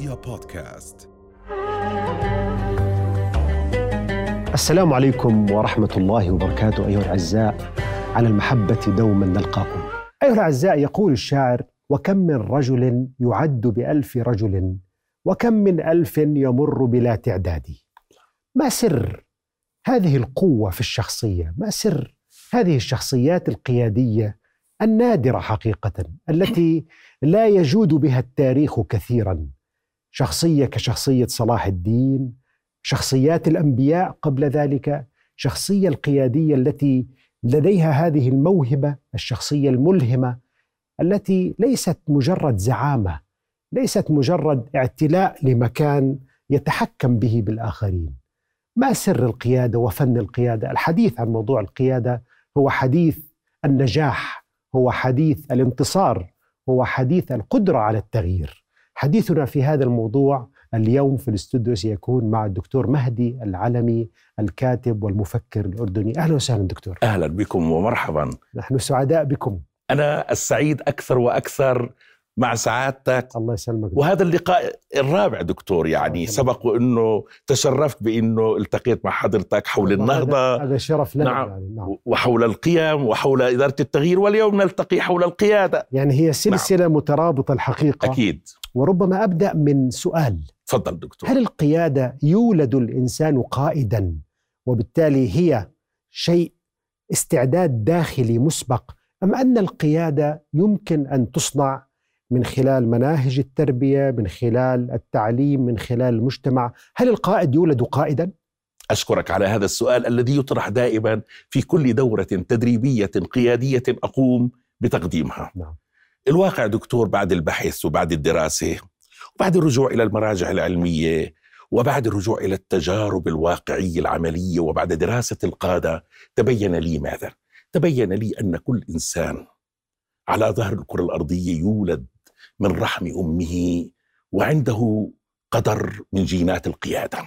رؤيا بودكاست. السلام عليكم ورحمة الله وبركاته أيها الأعزاء على المحبة دوما نلقاكم. أيها الأعزاء يقول الشاعر وكم من رجل يعد بألف رجل وكم من ألف يمر بلا تعداد. ما سر هذه القوة في الشخصية؟ ما سر هذه الشخصيات القيادية النادرة حقيقة التي لا يجود بها التاريخ كثيرا؟ شخصية كشخصية صلاح الدين شخصيات الأنبياء قبل ذلك شخصية القيادية التي لديها هذه الموهبة الشخصية الملهمة التي ليست مجرد زعامة ليست مجرد اعتلاء لمكان يتحكم به بالآخرين. ما سر القيادة وفن القيادة؟ الحديث عن موضوع القيادة هو حديث النجاح هو حديث الانتصار هو حديث القدرة على التغيير. حديثنا في هذا الموضوع اليوم في الاستوديو سيكون مع الدكتور مهدي العلمي الكاتب والمفكر الأردني. أهلا وسهلا دكتور. أهلا بكم ومرحبا. نحن سعداء بكم. أنا السعيد أكثر وأكثر مع سعادتك. الله يسلمك. وهذا اللقاء الرابع دكتور يعني سبق وإنه تشرفت بإنه التقيت مع حضرتك حول النهضة. هذا, شرف لنا نعم. يعني نعم. وحول القيم وحول إدارة التغيير واليوم نلتقي حول القيادة. يعني هي سلسلة مترابطة الحقيقة. أكيد. وربما أبدأ من سؤال تفضل دكتور هل القيادة يولد الإنسان قائدا وبالتالي هي شيء استعداد داخلي مسبق أم أن القيادة يمكن أن تصنع من خلال مناهج التربية من خلال التعليم من خلال المجتمع هل القائد يولد قائدا؟ أشكرك على هذا السؤال الذي يطرح دائما في كل دورة تدريبية قيادية أقوم بتقديمها نعم. الواقع دكتور بعد البحث وبعد الدراسة وبعد الرجوع إلى المراجع العلمية وبعد الرجوع إلى التجارب الواقعية العملية وبعد دراسة القادة تبين لي ماذا؟ تبين لي أن كل إنسان على ظهر الكرة الأرضية يولد من رحم أمه وعنده قدر من جينات القيادة.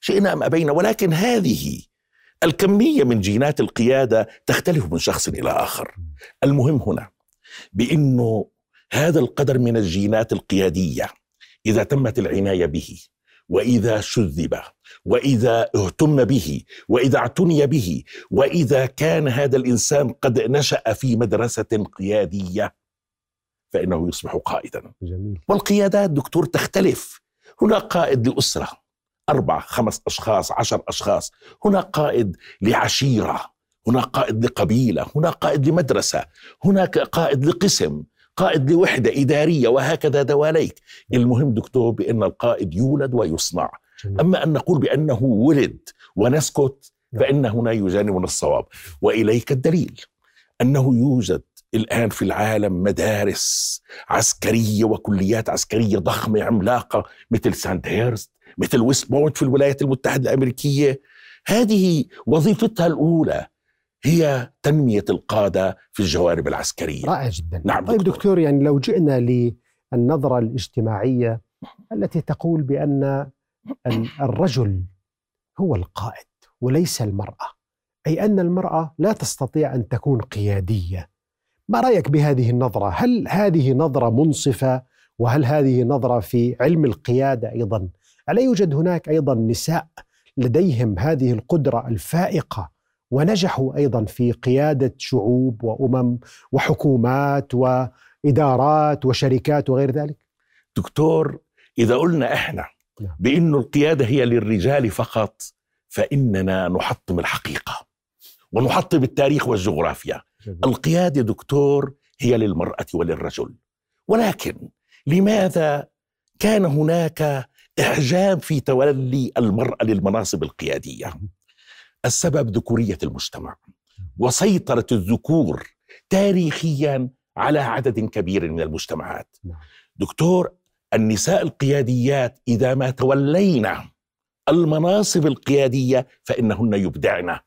شئنا أم أبينا ولكن هذه الكمية من جينات القيادة تختلف من شخص إلى آخر. المهم هنا بأنه هذا القدر من الجينات القيادية إذا تمت العناية به وإذا شذب وإذا اهتم به وإذا اعتني به وإذا كان هذا الإنسان قد نشأ في مدرسة قيادية فإنه يصبح قائدا. جميل. والقيادات دكتور تختلف. هناك قائد لأسرة أربع خمس أشخاص عشر أشخاص. هناك قائد لعشيرة. هناك قائد لقبيلة هناك قائد لمدرسة هناك قائد لقسم قائد لوحدة إدارية وهكذا دواليك. المهم دكتور بأن القائد يولد ويصنع. جميل. أما أن نقول بأنه ولد ونسكت فإن هنا يجانبنا الصواب. وإليك الدليل أنه يوجد الآن في العالم مدارس عسكرية وكليات عسكرية ضخمة عملاقة مثل ساندهيرست مثل ويست بوينت في الولايات المتحدة الأمريكية. هذه وظيفتها الأولى هي تنمية القادة في الجوانب العسكرية رائع جدا نعم طيب دكتور. دكتور يعني لو جئنا للنظرة الاجتماعية التي تقول بأن ال- الرجل هو القائد وليس المرأة أي أن المرأة لا تستطيع أن تكون قيادية ما رأيك بهذه النظرة؟ هل هذه نظرة منصفة وهل هذه نظرة في علم القيادة أيضا؟ ألا يوجد هناك أيضا نساء لديهم هذه القدرة الفائقة ونجحوا أيضا في قيادة شعوب وأمم وحكومات وإدارات وشركات وغير ذلك؟ دكتور إذا قلنا إحنا نعم. بأن القيادة هي للرجال فقط فإننا نحطم الحقيقة ونحطم التاريخ والجغرافيا. القيادة دكتور هي للمرأة وللرجل. ولكن لماذا كان هناك إحجام في تولي المرأة للمناصب القيادية؟ السبب ذكورية المجتمع وسيطرة الذكور تاريخيا على عدد كبير من المجتمعات. نعم. دكتور النساء القياديات إذا ما تولينا المناصب القيادية فإنهن يبدعن.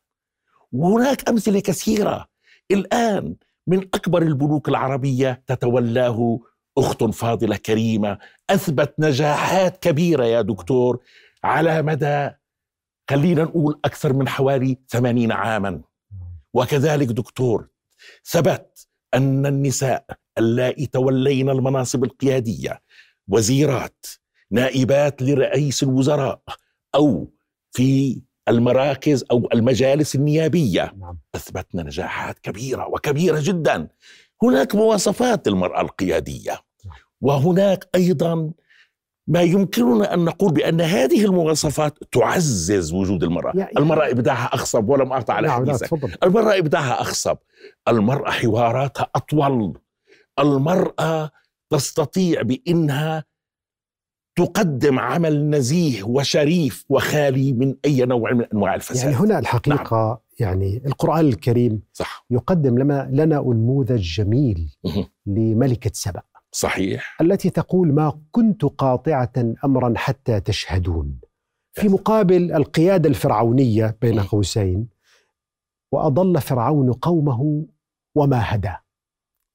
وهناك أمثلة كثيرة. الآن من أكبر البنوك العربية تتولاه أخت فاضلة كريمة أثبت نجاحات كبيرة يا دكتور على مدى خلينا نقول أكثر من حوالي ثمانين عاما وكذلك دكتور ثبت أن النساء اللائي تولين المناصب القيادية وزيرات نائبات لرئيس الوزراء أو في المراكز أو المجالس النيابية نعم. اثبتنا نجاحات كبيرة وكبيرة جدا هناك مواصفات للمراه القيادية نعم. وهناك أيضا ما يمكننا أن نقول بأن هذه المواصفات تعزز وجود المرأة. يعني- المرأة إبداعها أخصب ولم أقطع على نعم حديثك. المرأة إبداعها أخصب. المرأة حواراتها أطول. المرأة تستطيع بأنها تقدم عمل نزيه وشريف وخالي من أي نوع من أنواع الفساد. يعني هنا الحقيقة يعني القرآن الكريم صح. يقدم لنا لنا أنموذج جميل. لملكة سبأ. صحيح. التي تقول ما كنت قاطعة أمرا حتى تشهدون. في مقابل القيادة الفرعونية بين. قوسين وأضل فرعون قومه وما هدى.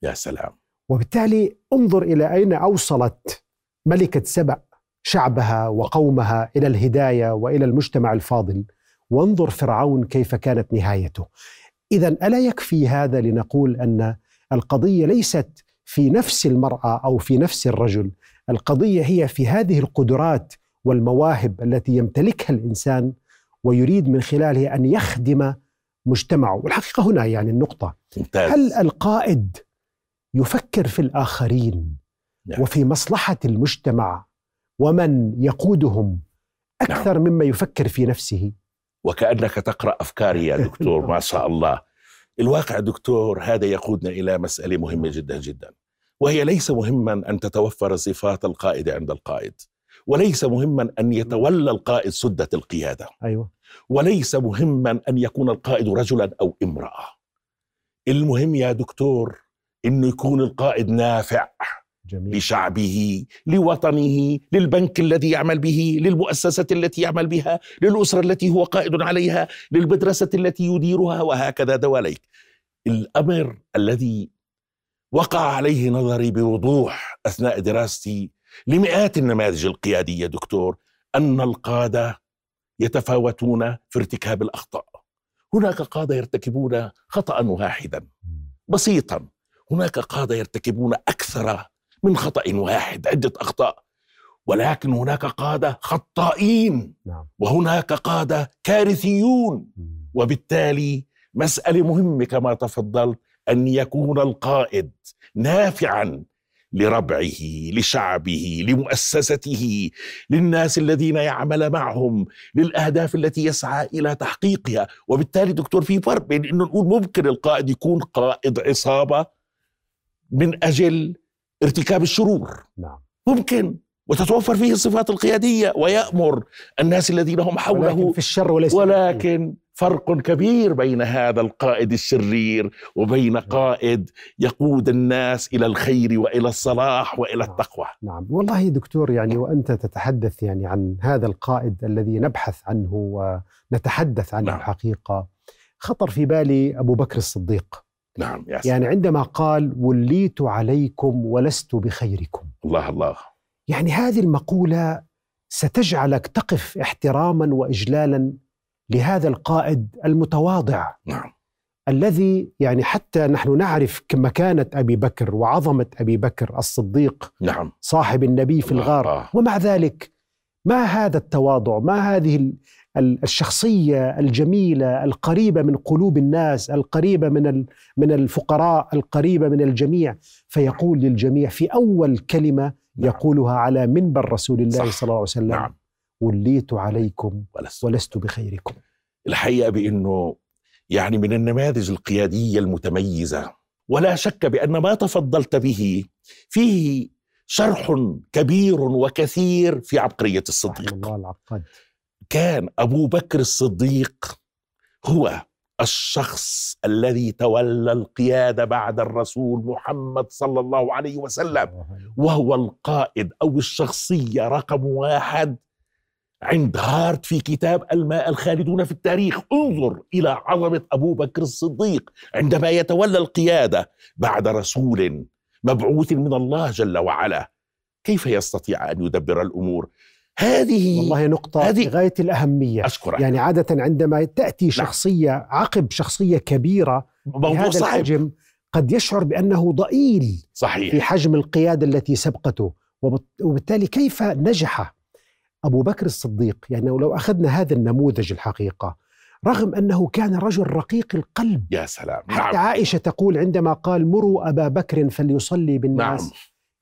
يا سلام. وبالتالي انظر إلى أين أوصلت ملكة سبأ شعبها وقومها إلى الهداية وإلى المجتمع الفاضل. وانظر فرعون كيف كانت نهايته. إذا ألا يكفي هذا لنقول أن القضية ليست في نفس المرأة أو في نفس الرجل. القضية هي في هذه القدرات والمواهب التي يمتلكها الإنسان ويريد من خلالها أن يخدم مجتمعه. والحقيقة هنا يعني النقطة. ممتاز. هل القائد يفكر في الآخرين نعم. وفي مصلحة المجتمع ومن يقودهم أكثر مما يفكر في نفسه؟ وكأنك تقرأ أفكاري يا دكتور ما شاء الله. الواقع دكتور هذا يقودنا إلى مسألة مهمة جدا جدا وهي ليس مهما أن تتوفر صفات القائد عند القائد وليس مهما أن يتولى القائد سدة القيادة. أيوه. وليس مهما أن يكون القائد رجلا أو امرأة. المهم يا دكتور إنه يكون القائد نافع. جميل. لشعبه لوطنه للبنك الذي يعمل به للمؤسسة التي يعمل بها للأسرة التي هو قائد عليها للمدرسة التي يديرها وهكذا دواليك. الأمر الذي وقع عليه نظري بوضوح أثناء دراستي لمئات النماذج القيادية دكتور أن القادة يتفاوتون في ارتكاب الأخطاء. هناك قادة يرتكبون خطأ واحدا. بسيطا هناك قادة يرتكبون أكثر من خطأ واحد عدة أخطاء. ولكن هناك قادة خطائين. نعم. وهناك قادة كارثيون. وبالتالي مسألة مهمة كما تفضلت أن يكون القائد نافعا لربعه لشعبه لمؤسسته للناس الذين يعمل معهم للأهداف التي يسعى إلى تحقيقها. وبالتالي دكتور في فرق بين إنه نقول ممكن القائد يكون قائد عصابة من أجل ارتكاب الشرور. نعم. ممكن. وتتوفر فيه الصفات القيادية ويأمر الناس الذين هم ولكن حوله في الشر وليس. ولكن فرق كبير بين هذا القائد الشرير وبين قائد يقود الناس إلى الخير وإلى الصلاح وإلى التقوى. نعم. والله دكتور يعني وأنت تتحدث يعني عن هذا القائد الذي نبحث عنه ونتحدث عنه نعم. الحقيقة خطر في بالي أبو بكر الصديق. نعم. يا سلام. يعني عندما قال وليت عليكم ولست بخيركم. الله الله. يعني هذه المقولة ستجعلك تقف احتراما وإجلالا لهذا القائد المتواضع. نعم. الذي يعني حتى نحن نعرف مكانة أبي بكر وعظمة أبي بكر الصديق نعم. صاحب النبي في الغار. ومع ذلك ما هذا التواضع؟ ما هذه ال- ال- الشخصية الجميلة القريبة من قلوب الناس القريبة من من الفقراء القريبة من الجميع. فيقول للجميع في أول كلمة نعم. يقولها على منبر رسول الله صح. صلى الله عليه وسلم. نعم. وليت عليكم ولست. ولست بخيركم. الحقيقة بأنه يعني من النماذج القيادية المتميزة ولا شك بأن ما تفضلت به فيه شرح كبير وكثير في عبقرية الصديق. الله العقاد. كان أبو بكر الصديق هو الشخص الذي تولى القيادة بعد الرسول محمد صلى الله عليه وسلم وهو القائد أو الشخصية رقم واحد عند هارت في كتاب الماء الخالدون في التاريخ. انظر إلى عظمة أبو بكر الصديق عندما يتولى القيادة بعد رسول مبعوث من الله جل وعلا. كيف يستطيع أن يدبر الأمور؟ هذه والله نقطة هذه- غاية الأهمية. أشكرك. يعني عادة عندما تأتي شخصية عقب شخصية كبيرة موضوع بهذا صعب. الحجم قد يشعر بأنه ضئيل صحيح. في حجم القيادة التي سبقته. وبالتالي كيف نجح أبو بكر الصديق؟ يعني لو أخذنا هذا النموذج الحقيقة رغم أنه كان رجل رقيق القلب. يا سلام. حتى نعم. عائشة تقول عندما قال مروا أبا بكر فليصلي بالناس نعم.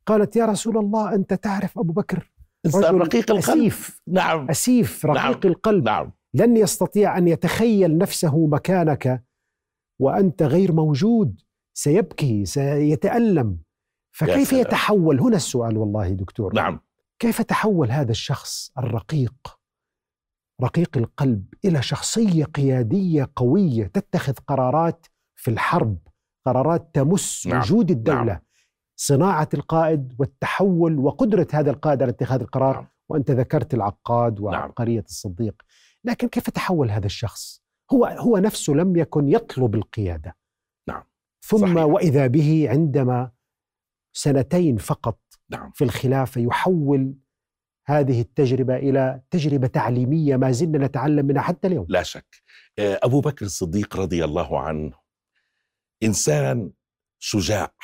قالت يا رسول الله أنت تعرف أبو بكر؟ إنسان رجل رقيق القلب. أسيف. نعم. أسيف رقيق نعم. القلب. نعم. لن يستطيع أن يتخيل نفسه مكانك وأنت غير موجود. سيبكي سيتألم. فكيف. يتحول؟ هنا السؤال والله دكتور. نعم. كيف تحول هذا الشخص الرقيق رقيق القلب إلى شخصية قيادية قوية تتخذ قرارات في الحرب قرارات تمس نعم. وجود الدولة؟ نعم. صناعة القائد والتحول وقدرة هذا القائد على اتخاذ القرار نعم. وأنت ذكرت العقاد وعبقرية الصديق لكن كيف تحول هذا الشخص هو هو نفسه لم يكن يطلب القيادة نعم. ثم صحيح. وإذا به عندما سنتين فقط نعم في الخلافة يحول هذه التجربة إلى تجربة تعليمية ما زلنا نتعلم منها حتى اليوم. لا شك آه، أبو بكر الصديق رضي الله عنه إنسان شجاع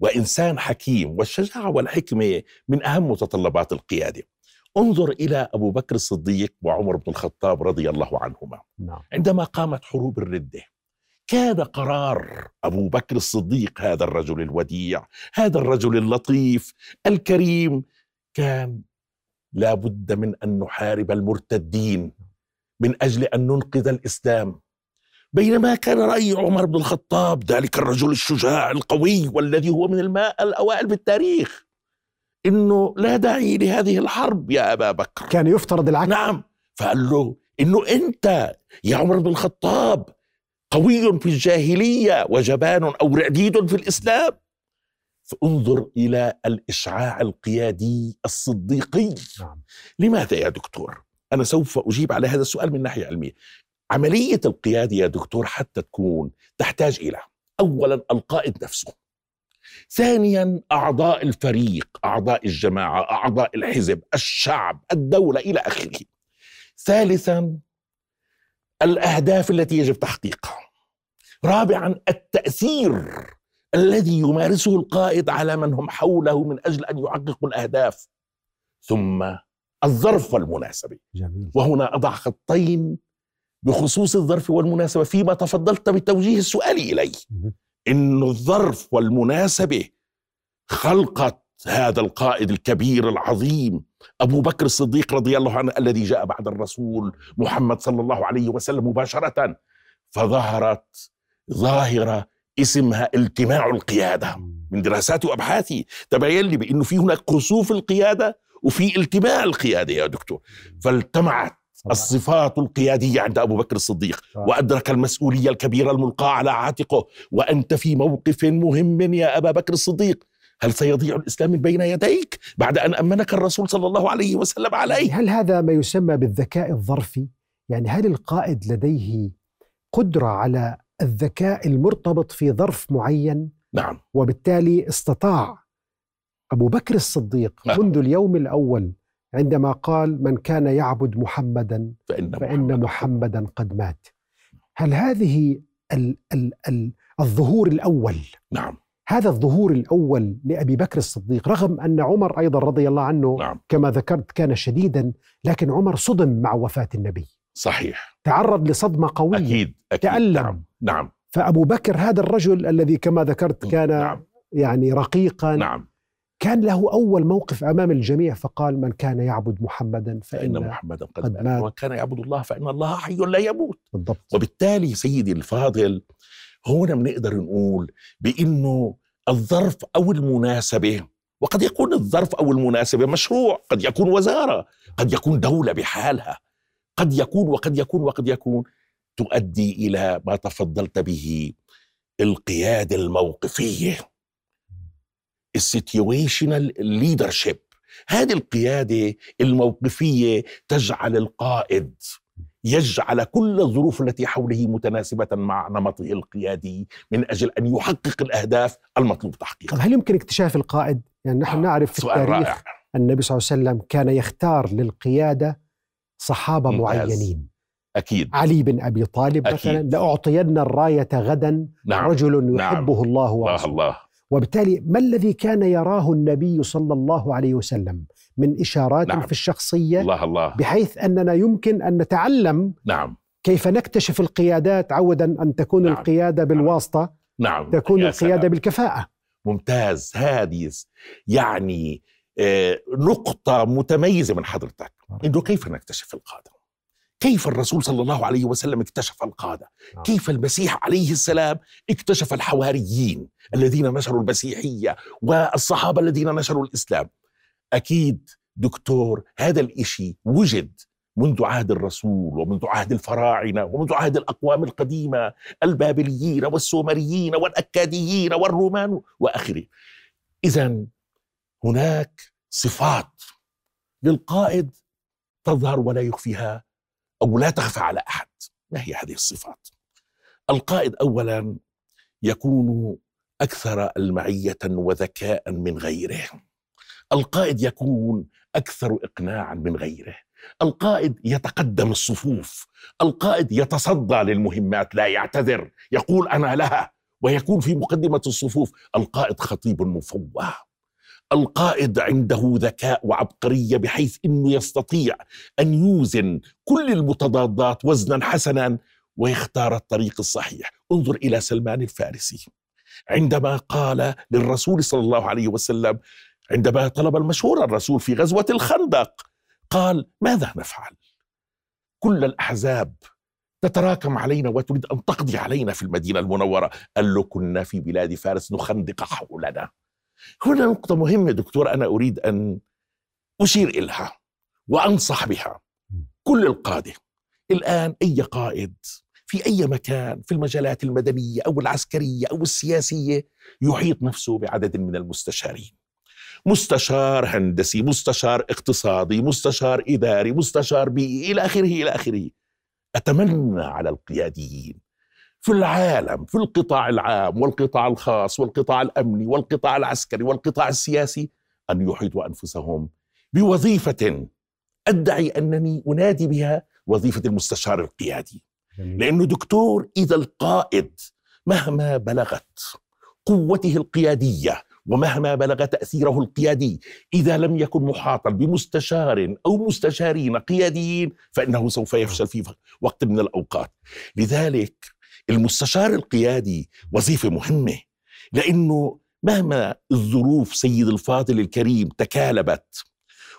وإنسان حكيم والشجاعة والحكمة من أهم متطلبات القيادة. انظر إلى أبو بكر الصديق وعمر بن الخطاب رضي الله عنهما. نعم. عندما قامت حروب الردة كان قرار أبو بكر الصديق هذا الرجل الوديع هذا الرجل اللطيف الكريم كان لا بد من أن نحارب المرتدين من أجل أن ننقذ الإسلام. بينما كان رأي عمر بن الخطاب ذلك الرجل الشجاع القوي والذي هو من الماء الأوائل بالتاريخ. إنه لا داعي لهذه الحرب يا أبا بكر. كان يفترض العكس. نعم. فقال له إنه أنت يا عمر بن الخطاب قوي في الجاهلية وجبان أو رعديد في الإسلام. فانظر إلى الإشعاع القيادي الصديقي. نعم. لماذا يا دكتور؟ أنا سوف أجيب على هذا السؤال من ناحية علمية. عملية القيادة يا دكتور حتى تكون تحتاج إلى اولا القائد نفسه ثانيا أعضاء الفريق أعضاء الجماعة أعضاء الحزب الشعب الدولة إلى آخره. ثالثا الأهداف التي يجب تحقيقها. رابعا التأثير الذي يمارسه القائد على من هم حوله من أجل أن يحققوا الأهداف. ثم الظرف والمناسبه جميل. وهنا أضع خطين بخصوص الظرف والمناسبة فيما تفضلت بتوجيه السؤال إلي. مهم. إن الظرف والمناسبة خلقت هذا القائد الكبير العظيم أبو بكر الصديق رضي الله عنه الذي جاء بعد الرسول محمد صلى الله عليه وسلم مباشرة فظهرت ظاهرة اسمها التماع القيادة. من دراساتي وابحاثي تبين لي بأنه في هناك كسوف القيادة وفي التماع القيادة يا دكتور. فالتمعت الصفات القيادية عند أبو بكر الصديق صحيح. وأدرك المسؤولية الكبيرة الملقاه على عاتقه وأنت في موقف مهم يا أبا بكر الصديق هل سيضيع الإسلام من بين يديك بعد أن أمنك الرسول صلى الله عليه وسلم عليه هل هذا ما يسمى بالذكاء الظرفي؟ يعني هل القائد لديه قدرة على الذكاء المرتبط في ظرف معين نعم وبالتالي استطاع أبو بكر الصديق. منذ اليوم الأول عندما قال من كان يعبد محمدا فإن فإن محمدا قد مات. هل هذه ال ال ال الظهور الأول؟ نعم. هذا الظهور الأول لأبي بكر الصديق رغم أن عمر أيضا رضي الله عنه نعم. كما ذكرت كان شديدا لكن عمر صدم مع وفاة النبي. صحيح. تعرض لصدمة قوية. أكيد أكيد. تألم. نعم. نعم. فأبو بكر هذا الرجل الذي كما ذكرت كان نعم. يعني رقيقا نعم. كان له أول موقف أمام الجميع فقال من كان يعبد محمدا فإن فإن محمدا قد, قد مات. ومن كان يعبد الله فإن الله حي لا يموت. بالضبط. وبالتالي سيدي الفاضل هنا بنقدر نقول بإنه الظرف أو المناسبة وقد يكون الظرف أو المناسبة مشروع قد يكون وزارة قد يكون دولة بحالها قد يكون وقد يكون وقد يكون تؤدي إلى ما تفضلت به القيادة الموقفية. ال situational leadership هذه القيادة الموقفية تجعل القائد يجعل كل الظروف التي حوله متناسبة مع نمطه القيادي من أجل أن يحقق الأهداف المطلوب طب تحقيقها هل يمكن اكتشاف القائد؟ يعني نحن نعرف في سؤال التاريخ رائع. النبي صلى الله عليه وسلم كان يختار للقيادة صحابة ممتاز. معينين. أكيد. علي بن أبي طالب أكيد. مثلا لأعطين الراية غدا. نعم. رجل نعم. يحبه الله الله ورسوله. الله. وبالتالي ما الذي كان يراه النبي صلى الله عليه وسلم من إشارات نعم. في الشخصية الله الله بحيث أننا يمكن أن نتعلم نعم كيف نكتشف القيادات عودا أن تكون نعم. القيادة بالواسطة نعم تكون يا القيادة سلام. بالكفاءة ممتاز هذه يعني آه، نقطة متميزة من حضرتك إنه كيف نكتشف القادة؟ كيف الرسول صلى الله عليه وسلم اكتشف القادة؟ نعم. كيف المسيح عليه السلام اكتشف الحواريين الذين نشروا المسيحية والصحابة الذين نشروا الإسلام أكيد دكتور هذا الإشي وجد منذ عهد الرسول ومنذ عهد الفراعنة ومنذ عهد الأقوام القديمة البابليين والسومريين والأكاديين والرومان وآخره إذا هناك صفات للقائد تظهر ولا يخفيها أو لا تخفى على أحد. ما هي هذه الصفات؟ القائد أولا يكون أكثر المعية وذكاء من غيره. القائد يكون أكثر إقناعا من غيره. القائد يتقدم الصفوف. القائد يتصدى للمهمات لا يعتذر يقول أنا لها ويكون في مقدمة الصفوف. القائد خطيب مفوه. القائد عنده ذكاء وعبقرية بحيث إنه يستطيع أن يوزن كل المتضادات وزنا حسنا ويختار الطريق الصحيح. انظر إلى سلمان الفارسي. عندما قال للرسول صلى الله عليه وسلم عندما طلب المشورة الرسول في غزوة الخندق قال ماذا نفعل؟ كل الأحزاب تتراكم علينا وتريد أن تقضي علينا في المدينة المنورة. قال له كنا في بلاد فارس نخندق حولنا. هنا نقطة مهمة دكتور أنا أريد أن أشير إليها وأنصح بها. كل القادة الآن أي قائد في أي مكان في المجالات المدنية أو العسكرية أو السياسية يحيط نفسه بعدد من المستشارين. مستشار هندسي مستشار اقتصادي مستشار إداري مستشار بيئي إلى آخره إلى آخره. أتمنى على القياديين في العالم في القطاع العام والقطاع الخاص والقطاع الأمني والقطاع العسكري والقطاع السياسي أن يحيطوا أنفسهم بوظيفة أدعي أنني أنادي بها وظيفة المستشار القيادي. لأنه دكتور إذا القائد مهما بلغت قوته القيادية ومهما بلغ تأثيره القيادي إذا لم يكن محاطا بمستشار أو مستشارين قياديين فإنه سوف يفشل في وقت من الأوقات. لذلك المستشار القيادي وظيفة مهمة لأنه مهما الظروف سيد الفاضل الكريم تكالبت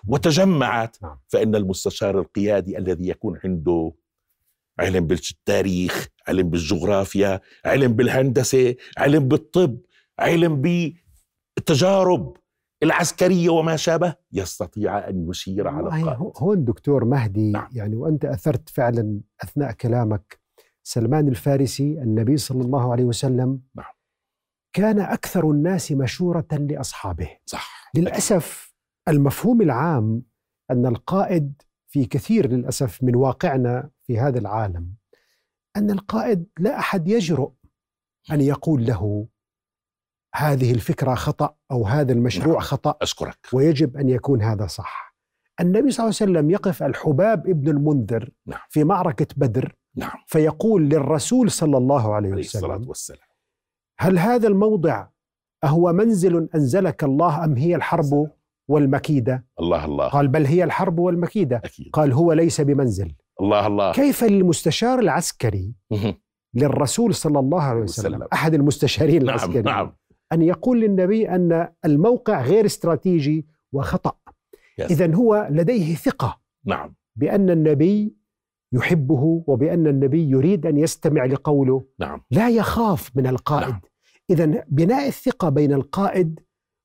وتجمعت نعم. فإن المستشار القيادي الذي يكون عنده علم بالتاريخ علم بالجغرافيا علم بالهندسة علم بالطب علم بالتجارب العسكرية وما شابه يستطيع أن يشير على القائد هو- هون دكتور مهدي نعم. يعني وأنت أثرت فعلا أثناء كلامك سلمان الفارسي النبي صلى الله عليه وسلم نعم. كان أكثر الناس مشورة لأصحابه صح للأسف المفهوم العام أن القائد في كثير للأسف من واقعنا في هذا العالم أن القائد لا أحد يجرؤ أن يقول له هذه الفكرة خطأ أو هذا المشروع نعم. خطأ أشكرك ويجب أن يكون هذا صح. النبي صلى الله عليه وسلم يقف الحباب ابن المنذر نعم. في معركة بدر نعم. فيقول للرسول صلى الله عليه عليه وسلم والسلام. هل هذا الموضع أهو منزل أنزلك الله أم هي الحرب والمكيدة؟ الله الله. قال بل هي الحرب والمكيدة. أكيد. قال هو ليس بمنزل. الله الله. كيف للمستشار العسكري. للرسول صلى الله عليه وسلم وسلم. أحد المستشارين نعم العسكريين نعم. أن يقول للنبي أن الموقع غير استراتيجي وخطأ. إذا هو لديه ثقة نعم. بأن النبي يحبه وبأن النبي يريد أن يستمع لقوله نعم. لا يخاف من القائد. نعم. إذا بناء الثقة بين القائد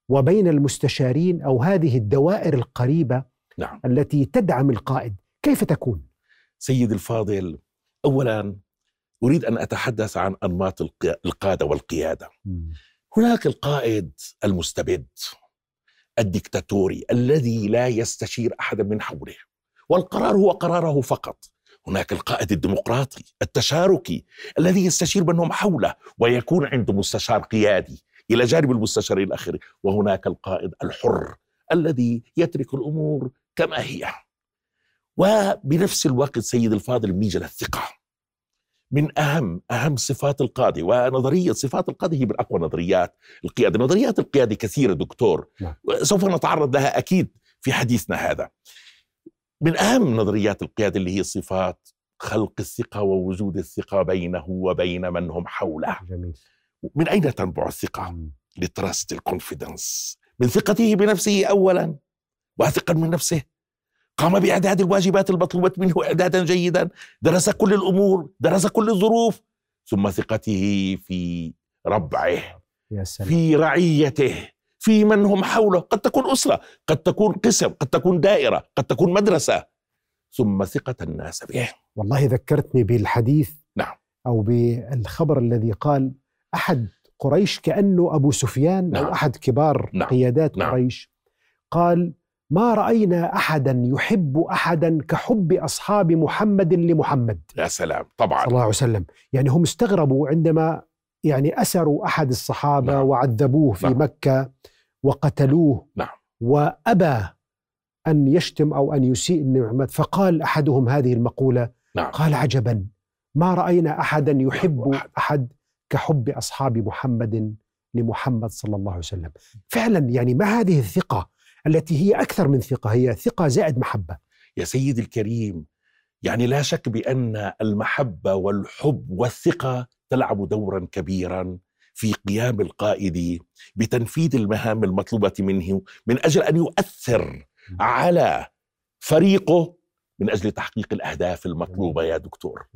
وبين المستشارين أو هذه الدوائر القريبة نعم. التي تدعم القائد كيف تكون؟ سيد الفاضل اولا أريد أن أتحدث عن أنماط الق- القادة والقيادة. هناك القائد المستبد الدكتاتوري الذي لا يستشير احدا من حوله والقرار هو قراره فقط. هناك القائد الديمقراطي التشاركي الذي يستشير من هم حوله ويكون عنده مستشار قيادي إلى جانب المستشارين الاخرين وهناك القائد الحر الذي يترك الأمور كما هي. وبنفس الوقت سيد الفاضل بنيجي للثقه من أهم أهم صفات القاده ونظرية صفات القاده هي من أقوى نظريات القيادة، نظريات القيادة كثيرة دكتور. نعم. سوف نتعرض لها أكيد في حديثنا هذا. من أهم نظريات القيادة اللي هي صفات خلق الثقة ووجود الثقة بينه وبين من هم حوله. جميل. من أين تنبع الثقة؟ مم. ال trust ال confidence من ثقته بنفسه اولا واثقا من نفسه. قام بإعداد الواجبات المطلوبة منه اعدادا جيدا. درس كل الأمور درس كل الظروف. ثم ثقته في ربعه يا سلام. في رعيته. في من هم حوله قد تكون أسرة قد تكون قسم قد تكون دائرة قد تكون مدرسة ثم ثقة الناس به والله ذكرتني بالحديث نعم. أو بالخبر الذي قال أحد قريش كأنه أبو سفيان نعم. أو أحد كبار نعم. قيادات نعم. قريش قال ما رأينا أحدا يحب أحدا كحب أصحاب محمد لمحمد يا سلام صلى طبعا الله عليه وسلم يعني هم استغربوا عندما يعني أسروا أحد الصحابة نعم. وعذبوه في نعم. مكة وقتلوه نعم. وأبى أن يشتم أو أن يسيء لمحمد فقال أحدهم هذه المقولة نعم قال عجبا ما رأينا احدا يحب أحد. أحد كحب أصحاب محمد لمحمد صلى الله عليه وسلم فعلا يعني ما هذه الثقة التي هي أكثر من ثقة هي ثقة زائد محبة يا سيدي الكريم يعني لا شك بأن المحبة والحب والثقة تلعب دورا كبيرا في قيام القائد بتنفيذ المهام المطلوبة منه من أجل أن يؤثر على فريقه من أجل تحقيق الأهداف المطلوبة يا دكتور.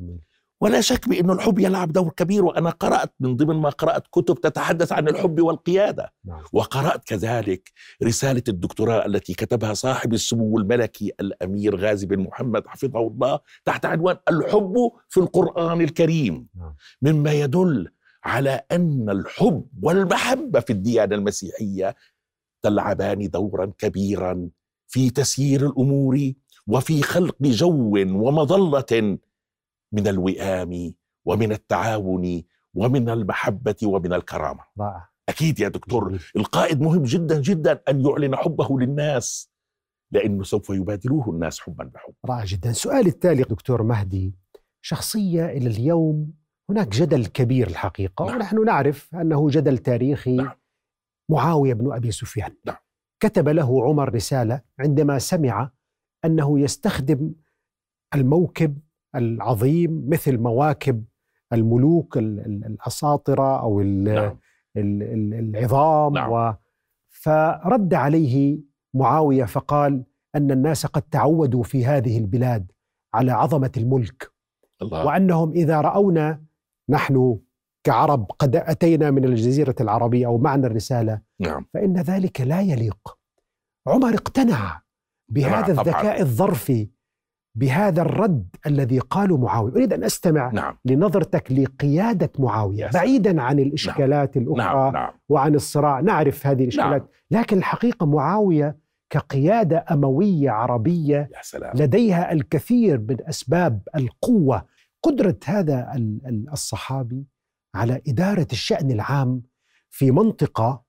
ولا شك بأن الحب يلعب دور كبير وأنا قرأت من ضمن ما قرأت كتب تتحدث عن الحب والقيادة. نعم. وقرأت كذلك رسالة الدكتوراه التي كتبها صاحب السمو الملكي الأمير غازي بن محمد حفظه الله تحت عنوان الحب في القرآن الكريم نعم. مما يدل على أن الحب والمحبة في الديانة المسيحية تلعبان دورا كبيرا في تسيير الأمور وفي خلق جو ومظلة من الوئام ومن التعاون ومن المحبة ومن الكرامة. رائع. أكيد يا دكتور. القائد مهم جدا جدا أن يعلن حبه للناس لأنه سوف يبادلوه الناس حبا بحب. رائع جدا. سؤالي التالي دكتور مهدي شخصية إلى اليوم هناك جدل كبير الحقيقة نعم. ونحن نعرف أنه جدل تاريخي نعم. معاوية بن أبي سفيان نعم. كتب له عمر رسالة عندما سمع أنه يستخدم الموكب العظيم مثل مواكب الملوك ال- ال- الأساطرة أو ال- نعم ال- ال- العظام نعم. و فرد عليه معاوية فقال أن الناس قد تعودوا في هذه البلاد على عظمة الملك الله وأنهم إذا رأونا نحن كعرب قد أتينا من الجزيرة العربية أو معنا الرسالة. نعم. فإن ذلك لا يليق. عمر اقتنع بهذا طبعاً. الذكاء الظرفي بهذا الرد الذي قاله معاوية. أريد أن أستمع نعم. لنظرتك لقيادة معاوية يا سلام. بعيدا عن الإشكالات الأخرى نعم نعم. وعن الصراع. نعرف هذه الإشكالات. نعم. لكن الحقيقة معاوية كقيادة أموية عربية يا سلام. لديها الكثير من أسباب القوة قدرة هذا ال- ال- الصحابي على إدارة الشأن العام في منطقة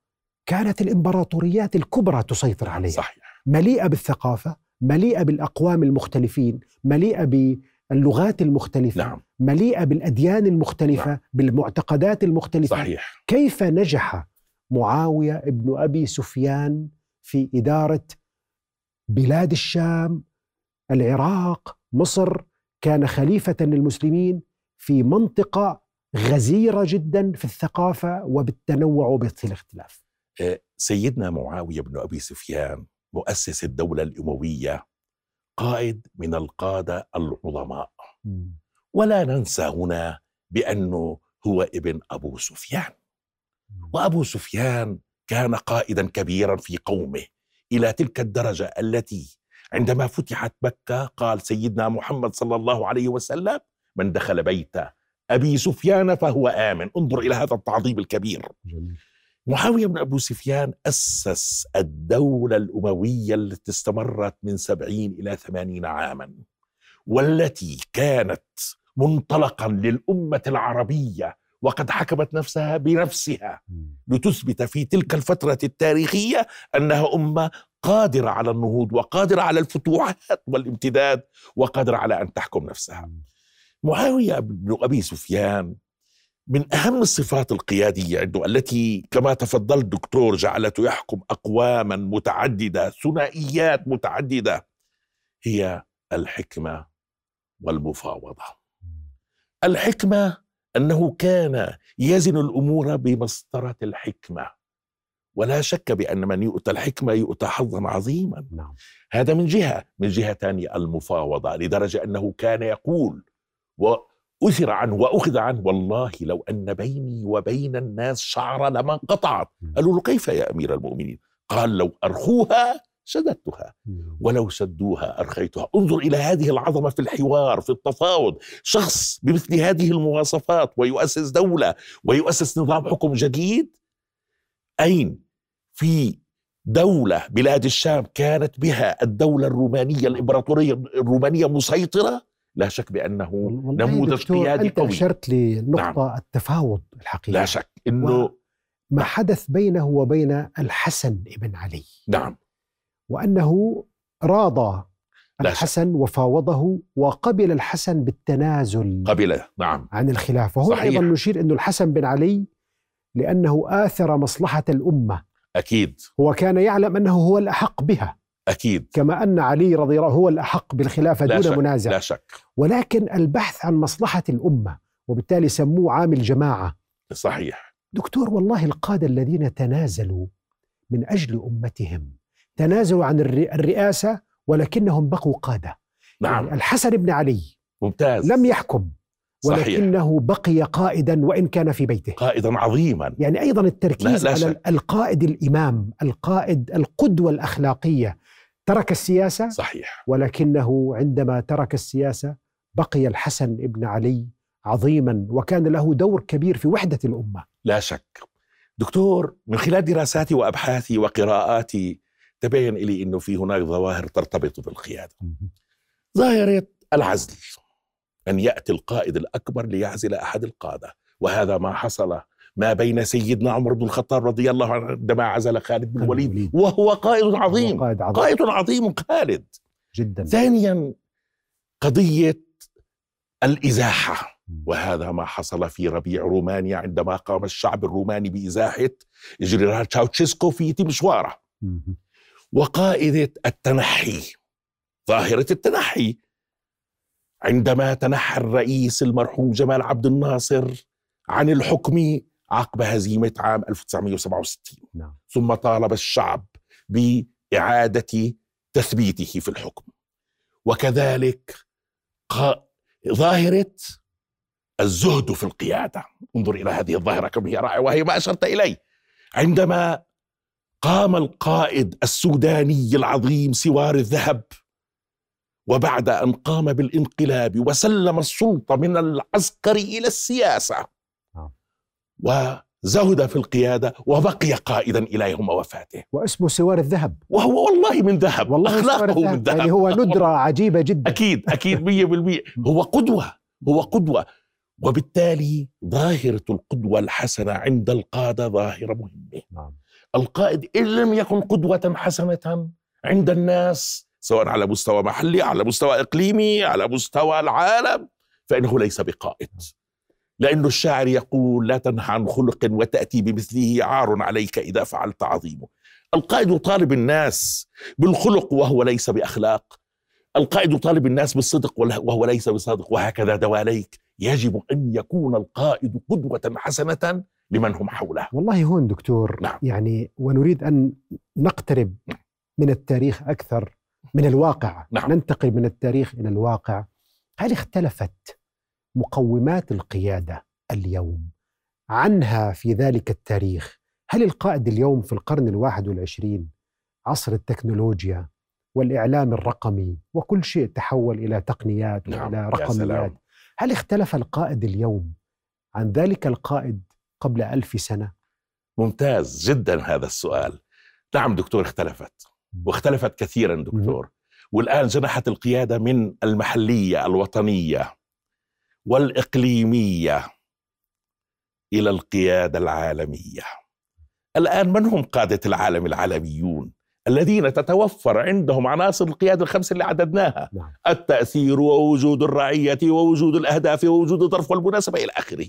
كانت الإمبراطوريات الكبرى تسيطر عليها. صحيح. مليئة بالثقافة مليئة بالأقوام المختلفين مليئة باللغات المختلفة نعم. مليئة بالأديان المختلفة نعم. بالمعتقدات المختلفة. صحيح. كيف نجح معاوية ابن أبي سفيان في إدارة بلاد الشام العراق مصر كان خليفة للمسلمين في منطقة غزيرة جدا في الثقافة وبالتنوع وبالاختلاف آه، سيدنا معاوية بن أبي سفيان مؤسس الدولة الأموية قائد من القادة العظماء. ولا ننسى هنا بأنه هو ابن أبو سفيان. وأبو سفيان كان قائدا كبيرا في قومه إلى تلك الدرجة التي عندما فتحت مكة قال سيدنا محمد صلى الله عليه وسلم من دخل بيت أبي سفيان فهو آمن انظر إلى هذا التعظيم الكبير جميل. معاوية بن أبو سفيان أسس الدولة الأموية التي استمرت من سبعين إلى ثمانين عاما والتي كانت منطلقا للأمة العربية وقد حكمت نفسها بنفسها لتثبت في تلك الفترة التاريخية أنها أمة قادرة على النهوض وقادرة على الفتوحات والامتداد وقادرة على أن تحكم نفسها. معاوية بن أبي سفيان من أهم الصفات القيادية عنده التي كما تفضل الدكتور جعلته يحكم أقواما متعددة ثنائيات متعددة هي الحكمة والمفاوضة. الحكمة أنه كان يزن الأمور بمسطرة الحكمة. ولا شك بأن من يؤتى الحكمة يؤتى حظا عظيما. نعم. هذا من جهة من جهة ثانية المفاوضة لدرجة أنه كان يقول وأثر عنه وأخذ عنه والله لو أن بيني وبين الناس شعر لما انقطعت. قالوا له كيف يا أمير المؤمنين؟ قال لو أرخوها سددتها ولو سدوها أرخيتها. انظر إلى هذه العظمة في الحوار في التفاوض. شخص بمثل هذه المواصفات ويؤسس دولة ويؤسس نظام حكم جديد؟ أين في دولة بلاد الشام كانت بها الدولة الرومانية الإمبراطورية الرومانية مسيطرة؟ لا شك بأنه نموذج قيادي أنت قوي. أشرت لنقطة نعم. التفاوض الحقيقي. لا شك أنه ما حدث بينه وبين الحسن بن علي؟ نعم. وأنه راضى. الحسن وفاوضه وقبل الحسن بالتنازل قبل نعم. عن الخلافة صحيح. أيضا نشير أنه الحسن بن علي لأنه آثر مصلحة الأمة. أكيد. هو كان يعلم أنه هو الأحق بها. أكيد. كما أن علي رضي الله عنه هو الأحق بالخلافة لا دون شك منازع. لا شك. ولكن البحث عن مصلحة الأمة وبالتالي سموه عامل جماعة صحيح. دكتور والله القادة الذين تنازلوا من أجل أمتهم تنازلوا عن الر- الرئاسة ولكنهم بقوا قادة. نعم. يعني الحسن بن علي ممتاز. لم يحكم صحيح. ولكنه بقي قائدا وإن كان في بيته. قائدا عظيما. يعني أيضا التركيز لا- لا على. القائد الإمام القائد القدوة الأخلاقية ترك السياسة. صحيح. ولكنه عندما ترك السياسة بقي الحسن بن علي عظيما وكان له دور كبير في وحدة الأمة. لا شك. دكتور من خلال دراساتي وأبحاثي وقراءاتي تبين لي إنه في هناك ظواهر ترتبط بالقيادة. ظاهرة العزل أن يأتي القائد الأكبر ليعزل أحد القادة وهذا ما حصل ما بين سيدنا عمر بن الخطاب رضي الله عنه عندما عزل خالد بن الوليد. وهو قائد عظيم. قائد عظيم. قائد عظيم خالد. جدا. ثانيا قضية الإزاحة. وهذا ما حصل في ربيع رومانيا عندما قام الشعب الروماني بإزاحة جنرال تشاوتشيسكو في تيمشوارة. مهم. وقائدة التنحي ظاهرة التنحي. عندما تنحى الرئيس المرحوم جمال عبد الناصر عن الحكم عقب هزيمة عام 1967 نعم. ثم طالب الشعب بإعادة تثبيته في الحكم. وكذلك قا- ظاهرة الزهد في القيادة. انظر إلى هذه الظاهرة كم هي رائعة وهي ما أشرت إليه. عندما قام القائد السوداني العظيم سوار الذهب وبعد أن قام بالانقلاب وسلم السلطة من العسكر إلى السياسة نعم. وزهد في القيادة وبقي قائدا إلى يوم وفاته واسمه سوار الذهب. وهو والله من ذهب والله سوار أخلاقه من ذهب. يعني هو ندرة عجيبة جدا. أكيد أكيد مية بالمية. هو قدوة هو قدوة. وبالتالي ظاهرة القدوة الحسنة عند القادة ظاهرة مهمة. نعم. القائد إن لم يكن قدوة حسنة عند الناس سواء على مستوى محلي على مستوى إقليمي على مستوى العالم فإنه ليس بقائد. لأن الشاعر يقول لا تنهى عن خلق وتأتي بمثله عار عليك إذا فعلت عظيمه. القائد يطالب الناس بالخلق وهو ليس بأخلاق. القائد يطالب الناس بالصدق وهو ليس بصادق. وهكذا دواليك. يجب أن يكون القائد قدوة حسنة لمن هم حوله والله هون دكتور نعم. يعني ونريد أن نقترب من التاريخ أكثر من الواقع نعم. ننتقل من التاريخ إلى الواقع هل اختلفت مقومات القيادة اليوم عنها في ذلك التاريخ هل القائد اليوم في القرن الواحد والعشرين عصر التكنولوجيا والإعلام الرقمي وكل شيء تحول إلى تقنيات نعم، وإلى يا رقميات. هل اختلف القائد اليوم عن ذلك القائد قبل ألف سنة. ممتاز جدا هذا السؤال. نعم دكتور اختلفت. واختلفت كثيرا دكتور. والآن جنحت القيادة من المحلية الوطنية والإقليمية إلى القيادة العالمية. الآن من هم قادة العالم العالميون الذين تتوفر عندهم عناصر القيادة الخمسة اللي عددناها؟ نعم. التأثير ووجود الرعية ووجود الأهداف ووجود الظرف والمناسبة إلى آخره.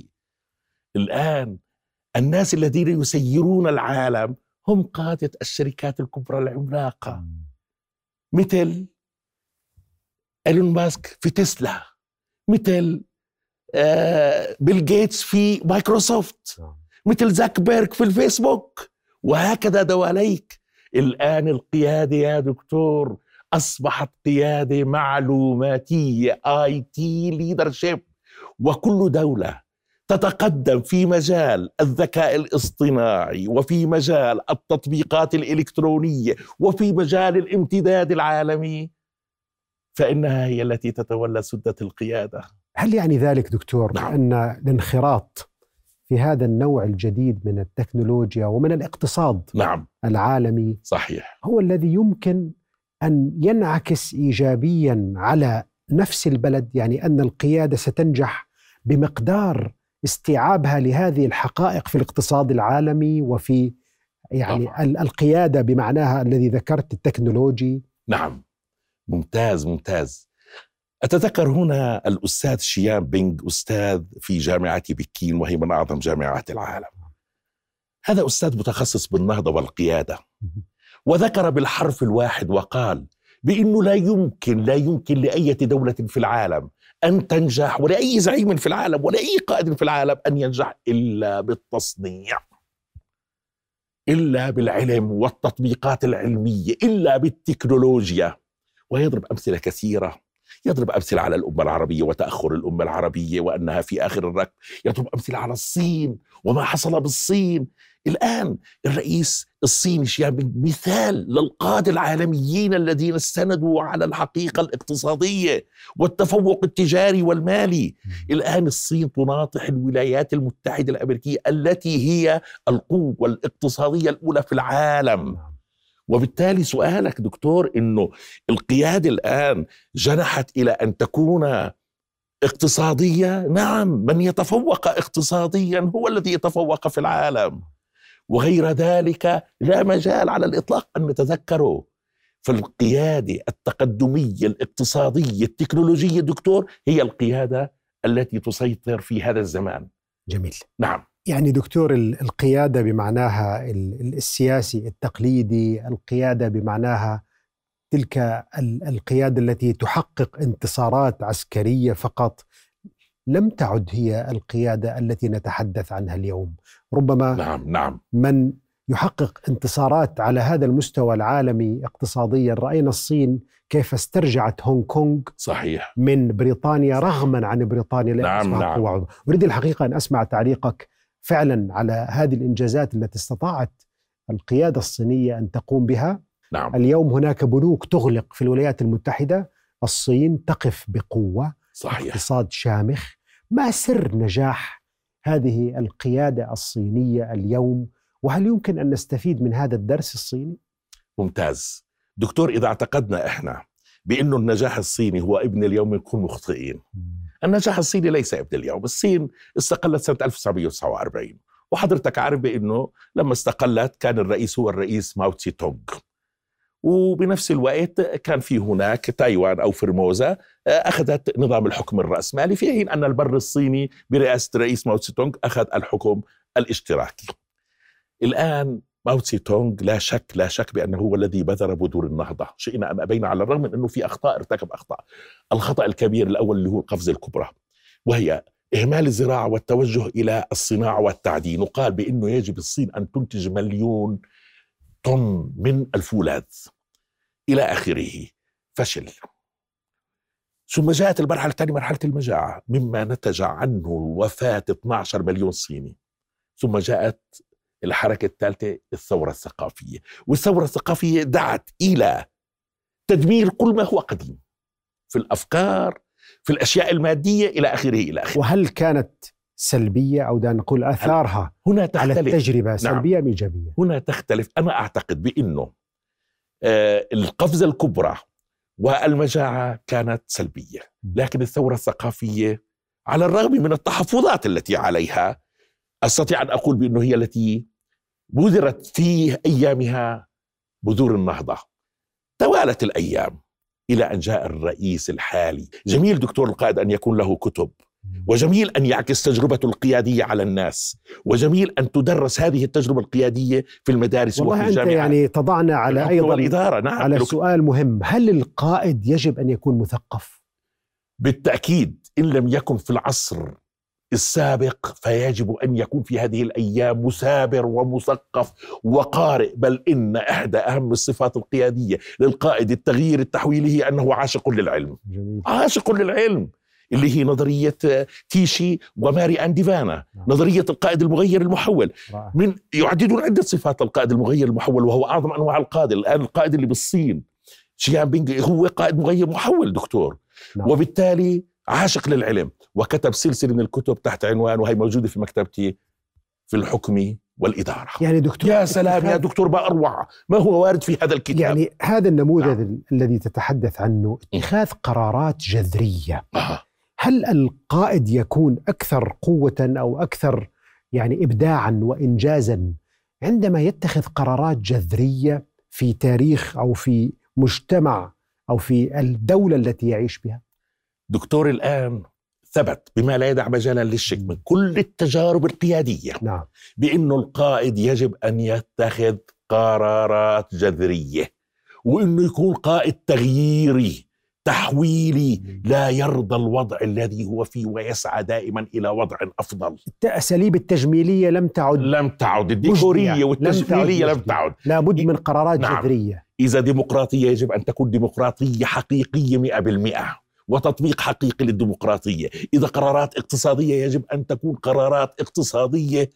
الآن الناس الذين يسيرون العالم هم قادة الشركات الكبرى العملاقة. مثل إيلون ماسك في تسلا. مثل آه، بيل جيتس في مايكروسوفت. نعم. مثل زوكربيرج في الفيسبوك. وهكذا دواليك. الآن القيادة يا دكتور أصبحت قيادة معلوماتية IT leadership وكل دولة تتقدم في مجال الذكاء الاصطناعي وفي مجال التطبيقات الإلكترونية وفي مجال الامتداد العالمي. فإنها هي التي تتولى سدة القيادة. هل يعني ذلك دكتور نعم. أن الانخراط في هذا النوع الجديد من التكنولوجيا ومن الاقتصاد نعم. العالمي صحيح. هو الذي يمكن أن ينعكس ايجابيا على نفس البلد؟ يعني أن القيادة ستنجح بمقدار استيعابها لهذه الحقائق في الاقتصاد العالمي وفي يعني طبعاً. ال- القيادة بمعناها الذي ذكرت التكنولوجي. نعم. ممتاز ممتاز. أتذكر هنا الأستاذ شيان بينغ أستاذ في جامعة بكين وهي من أعظم جامعات العالم. هذا أستاذ متخصص بالنهضة والقيادة. وذكر بالحرف الواحد وقال بأنه لا يمكن لا يمكن لأية دولة في العالم أن تنجح ولأي زعيم في العالم ولا أي قائد في العالم أن ينجح إلا بالتصنيع إلا بالعلم والتطبيقات العلمية إلا بالتكنولوجيا. ويضرب أمثلة كثيرة. يضرب أمثلة على الأمة العربية وتأخر الأمة العربية وأنها في آخر الركب. يضرب أمثلة على الصين وما حصل بالصين. الآن الرئيس الصيني بينغ مثال للقادة العالميين الذين استندوا على الحقيقة الاقتصادية والتفوق التجاري والمالي. الآن الصين تناطح الولايات المتحدة الأمريكية التي هي القوة الاقتصادية الأولى في العالم. وبالتالي سؤالك دكتور إنه القيادة الآن جنحت إلى أن تكون اقتصادية؟ نعم من يتفوق اقتصاديا هو الذي يتفوق في العالم. وغير ذلك لا مجال على الإطلاق أن نتذكره. فالقيادة التقدمية الاقتصادية التكنولوجية دكتور هي القيادة التي تسيطر في هذا الزمان. جميل. نعم. يعني دكتور ال- القيادة بمعناها ال- ال- السياسي التقليدي القيادة بمعناها تلك ال- القيادة التي تحقق انتصارات عسكرية فقط لم تعد هي القيادة التي نتحدث عنها اليوم. ربما نعم نعم. من يحقق انتصارات على هذا المستوى العالمي اقتصاديا؟ رأينا الصين كيف استرجعت هونغ كونغ صحيح. من بريطانيا رغما عن بريطانيا نعم، نعم. قوة. أريد الحقيقة أن أسمع تعليقك فعلا على هذه الإنجازات التي استطاعت القيادة الصينية أن تقوم بها. نعم. اليوم هناك بنوك تغلق في الولايات المتحدة. الصين تقف بقوة. صحيح. اقتصاد شامخ ما سر نجاح هذه القيادة الصينية اليوم؟ وهل يمكن أن نستفيد من هذا الدرس الصيني؟ ممتاز. دكتور إذا اعتقدنا إحنا بأنه النجاح الصيني هو ابن اليوم نكون مخطئين. النجاح الصيني ليس ابن اليوم. الصين استقلت سنة 1949 وحضرتك عارف بأنه لما استقلت كان الرئيس هو الرئيس ماو تسي تونغ وبنفس الوقت كان في هناك تايوان أو فرموزا أخذت نظام الحكم الرأسمالي. في حين أن البر الصيني برئاسة الرئيس ماو تسي تونغ أخذ الحكم الاشتراكي. الآن ماو تسي تونغ لا شك لا شك بأنه هو الذي بذر بذور النهضة شئنا أم أبينا على الرغم من أنه في أخطاء ارتكب أخطاء. الخطأ الكبير الأول اللي هو القفزة الكبرى وهي إهمال الزراعة والتوجه إلى الصناعة والتعدين. وقال بأنه يجب الصين أن تنتج مليون طن من الفولاذ إلى آخره فشل. ثم جاءت المرحلة الثانية مرحلة المجاعة مما نتج عنه وفاة 12 مليون صيني. ثم جاءت الحركة الثالثة الثورة الثقافية. والثورة الثقافية دعت إلى تدمير كل ما هو قديم في الأفكار في الأشياء المادية إلى آخره إلى آخره. وهل كانت سلبية أو دعنا نقول آثارها هنا على تختلف. التجربة سلبية أم إيجابية؟ هنا تختلف. أنا أعتقد بأنه آه، القفزة الكبرى والمجاعة كانت سلبية. لكن الثورة الثقافية على الرغم من التحفظات التي عليها أستطيع أن أقول بأنه هي التي بذرت في أيامها بذور النهضة. توالت الأيام إلى أن جاء الرئيس الحالي. جميل دكتور القائد أن يكون له كتب. وجميل أن يعكس تجربته القيادية على الناس. وجميل أن تدرس هذه التجربة القيادية في المدارس والله وفي أنت الجامعات. يعني تضعنا على أيضا والإدارة نعم على سؤال مهم. هل القائد يجب أن يكون مثقف؟ بالتأكيد إن لم يكن في العصر السابق فيجب أن يكون في هذه الأيام مثابر ومثقف وقارئ. بل إن احدى أهم الصفات القيادية للقائد التغيير التحويلي هي أنه عاشق للعلم. جميل. عاشق للعلم. اللي هي نظرية تيشي وماري أن ديفانا نعم. نظرية القائد المغير المحول. من يعددون عدة صفات القائد المغير المحول وهو أعظم أنواع القادة الآن القائد اللي بالصين شيان بينج هو قائد مغير محول دكتور نعم. وبالتالي عاشق للعلم وكتب سلسلة من الكتب تحت عنوان وهي موجودة في مكتبتي في الحكم والإدارة يعني دكتور يا سلام يا دكتور ما أروع ما هو وارد في هذا الكتاب يعني هذا النموذج نعم. الذي تتحدث عنه اتخاذ قرارات جذرية آه. هل القائد يكون أكثر قوة أو أكثر يعني ابداعا وانجازا عندما يتخذ قرارات جذرية في تاريخ أو في مجتمع أو في الدولة التي يعيش بها؟ دكتور الآن ثبت بما لا يدع مجالا للشك من كل التجارب القيادية نعم. بأنه القائد يجب أن يتخذ قرارات جذرية وأنه يكون قائد تغييري. تحويلي لا يرضى الوضع الذي هو فيه ويسعى دائما إلى وضع أفضل الاساليب التجميلية لم تعد لم تعد الديكورية مجدية. والتجميلية لم. تعد لابد من قرارات نعم. جذرية إذا ديمقراطية يجب أن تكون ديمقراطية حقيقية مئة بالمئة وتطبيق حقيقي للديمقراطية إذا قرارات اقتصادية يجب أن تكون قرارات اقتصادية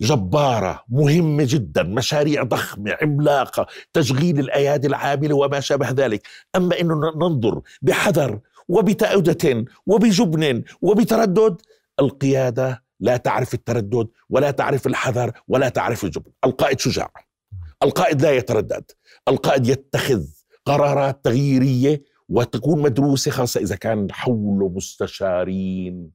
جبارة مهمة جدا مشاريع ضخمة عملاقة تشغيل الأيادي العاملة وما شابه ذلك. أما أنه ننظر بحذر وبتأودة وبجبن وبتردد القيادة لا تعرف التردد ولا تعرف الحذر ولا تعرف الجبن. القائد شجاع القائد لا يتردد القائد يتخذ قرارات تغييرية وتكون مدروسة خاصة إذا كان حوله مستشارين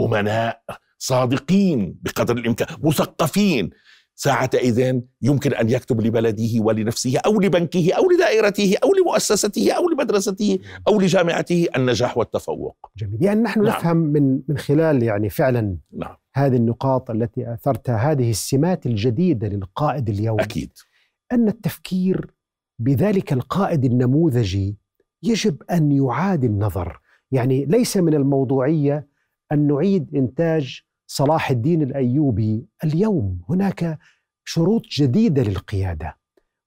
أمناء صادقين بقدر الإمكان مثقفين. ساعة إذن يمكن أن يكتب لبلده ولنفسه أو لبنكه أو لدائرته أو لمؤسسته أو لمدرسته أو لجامعته النجاح والتفوق. جميل. يعني نحن نعم. نفهم من من خلال يعني فعلا نعم. هذه النقاط التي اثرتها هذه السمات الجديدة للقائد اليوم. أكيد. أن التفكير بذلك القائد النموذجي يجب أن يعاد النظر. يعني ليس من الموضوعية أن نعيد إنتاج صلاح الدين الأيوبي اليوم. هناك شروط جديدة للقيادة.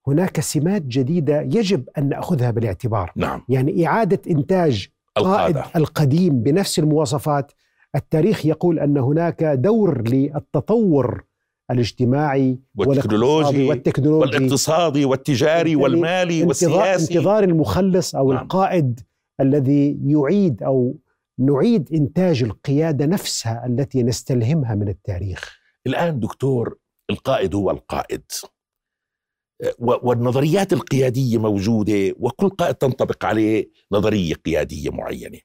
هناك سمات جديدة يجب أن نأخذها بالاعتبار. نعم. يعني إعادة إنتاج قائد القادة. القديم بنفس المواصفات. التاريخ يقول أن هناك دور للتطور الاجتماعي والتكنولوجي والتكنولوجي. والاقتصادي والتجاري والمالي والسياسي. انتظار المخلص أو نعم. القائد الذي يعيد أو نعيد إنتاج القيادة نفسها التي نستلهمها من التاريخ. الآن دكتور القائد هو القائد. والنظريات القيادية موجودة وكل قائد تنطبق عليه نظرية قيادية معينة.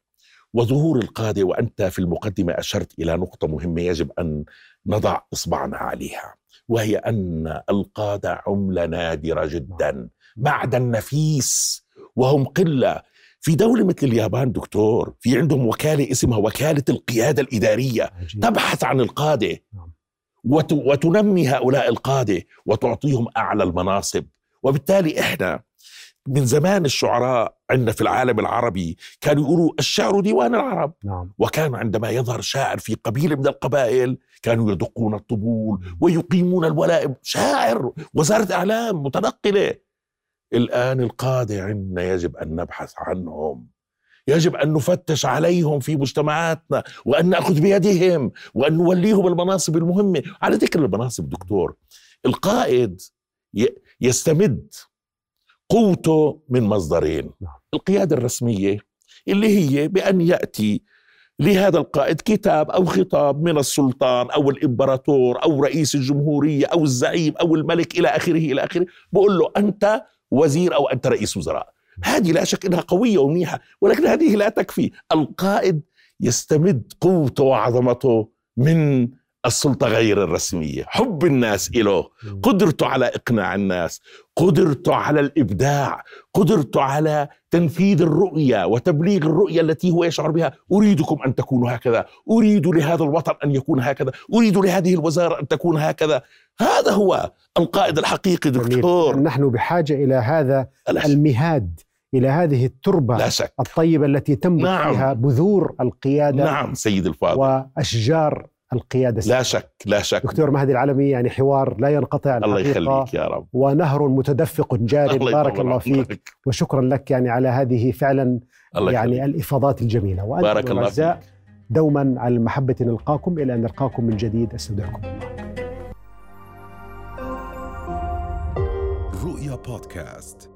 وظهور القادة وأنت في المقدمة أشرت إلى نقطة مهمة يجب أن نضع إصبعنا عليها وهي أن القادة عملة نادرة جدا. معدن نفيس وهم قلة في دولة مثل اليابان دكتور في عندهم وكالة اسمها وكالة القيادة الإدارية. عجيب. تبحث عن القادة. نعم. وت- وتنمي هؤلاء القادة وتعطيهم أعلى المناصب. وبالتالي إحنا من زمان الشعراء عندنا في العالم العربي كانوا يقولوا الشعر ديوان العرب. نعم. وكان عندما يظهر شاعر في قبيلة من القبائل كانوا يدقون الطبول ويقيمون الولائم. شاعر وزارة إعلام متنقلة. الآن القادة عندنا يجب أن نبحث عنهم. يجب أن نفتش عليهم في مجتمعاتنا وأن نأخذ بيدهم وأن نوليهم المناصب المهمة. على ذكر المناصب دكتور القائد يستمد قوته من مصدرين. نعم. القيادة الرسمية اللي هي بأن يأتي لهذا القائد كتاب أو خطاب من السلطان أو الإمبراطور أو رئيس الجمهورية أو الزعيم أو الملك إلى آخره إلى آخره. بقول له أنت وزير أو أنت رئيس وزراء. هذه لا شك أنها قوية ومنيحة ولكن هذه لا تكفي. القائد يستمد قوته وعظمته من السلطة غير الرسمية حب الناس إله قدرته على إقناع الناس قدرته على الإبداع قدرته على تنفيذ الرؤية وتبليغ الرؤية التي هو يشعر بها. أريدكم أن تكونوا هكذا أريد لهذا الوطن أن يكون هكذا أريد لهذه الوزارة أن تكون هكذا. هذا هو القائد الحقيقي دكتور. نحن بحاجة إلى هذا المهاد إلى هذه التربة لا شك. الطيبة التي تنبت نعم. فيها بذور القيادة نعم سيد الفاضل. وأشجار القيادة لا شك لا شك. دكتور مهدي العلمي يعني حوار لا ينقطع الله يخليك يا رب. ونهر متدفق جاري. الله بارك الله فيك. الله. وشكرا لك يعني على هذه فعلا الله يعني يخليك. الإفاضات الجميلة. وأنتم بارك الله فيك. دوما على المحبة نلقاكم إلى أن نلقاكم من جديد. أستودعكم الله. رؤيا بودكاست.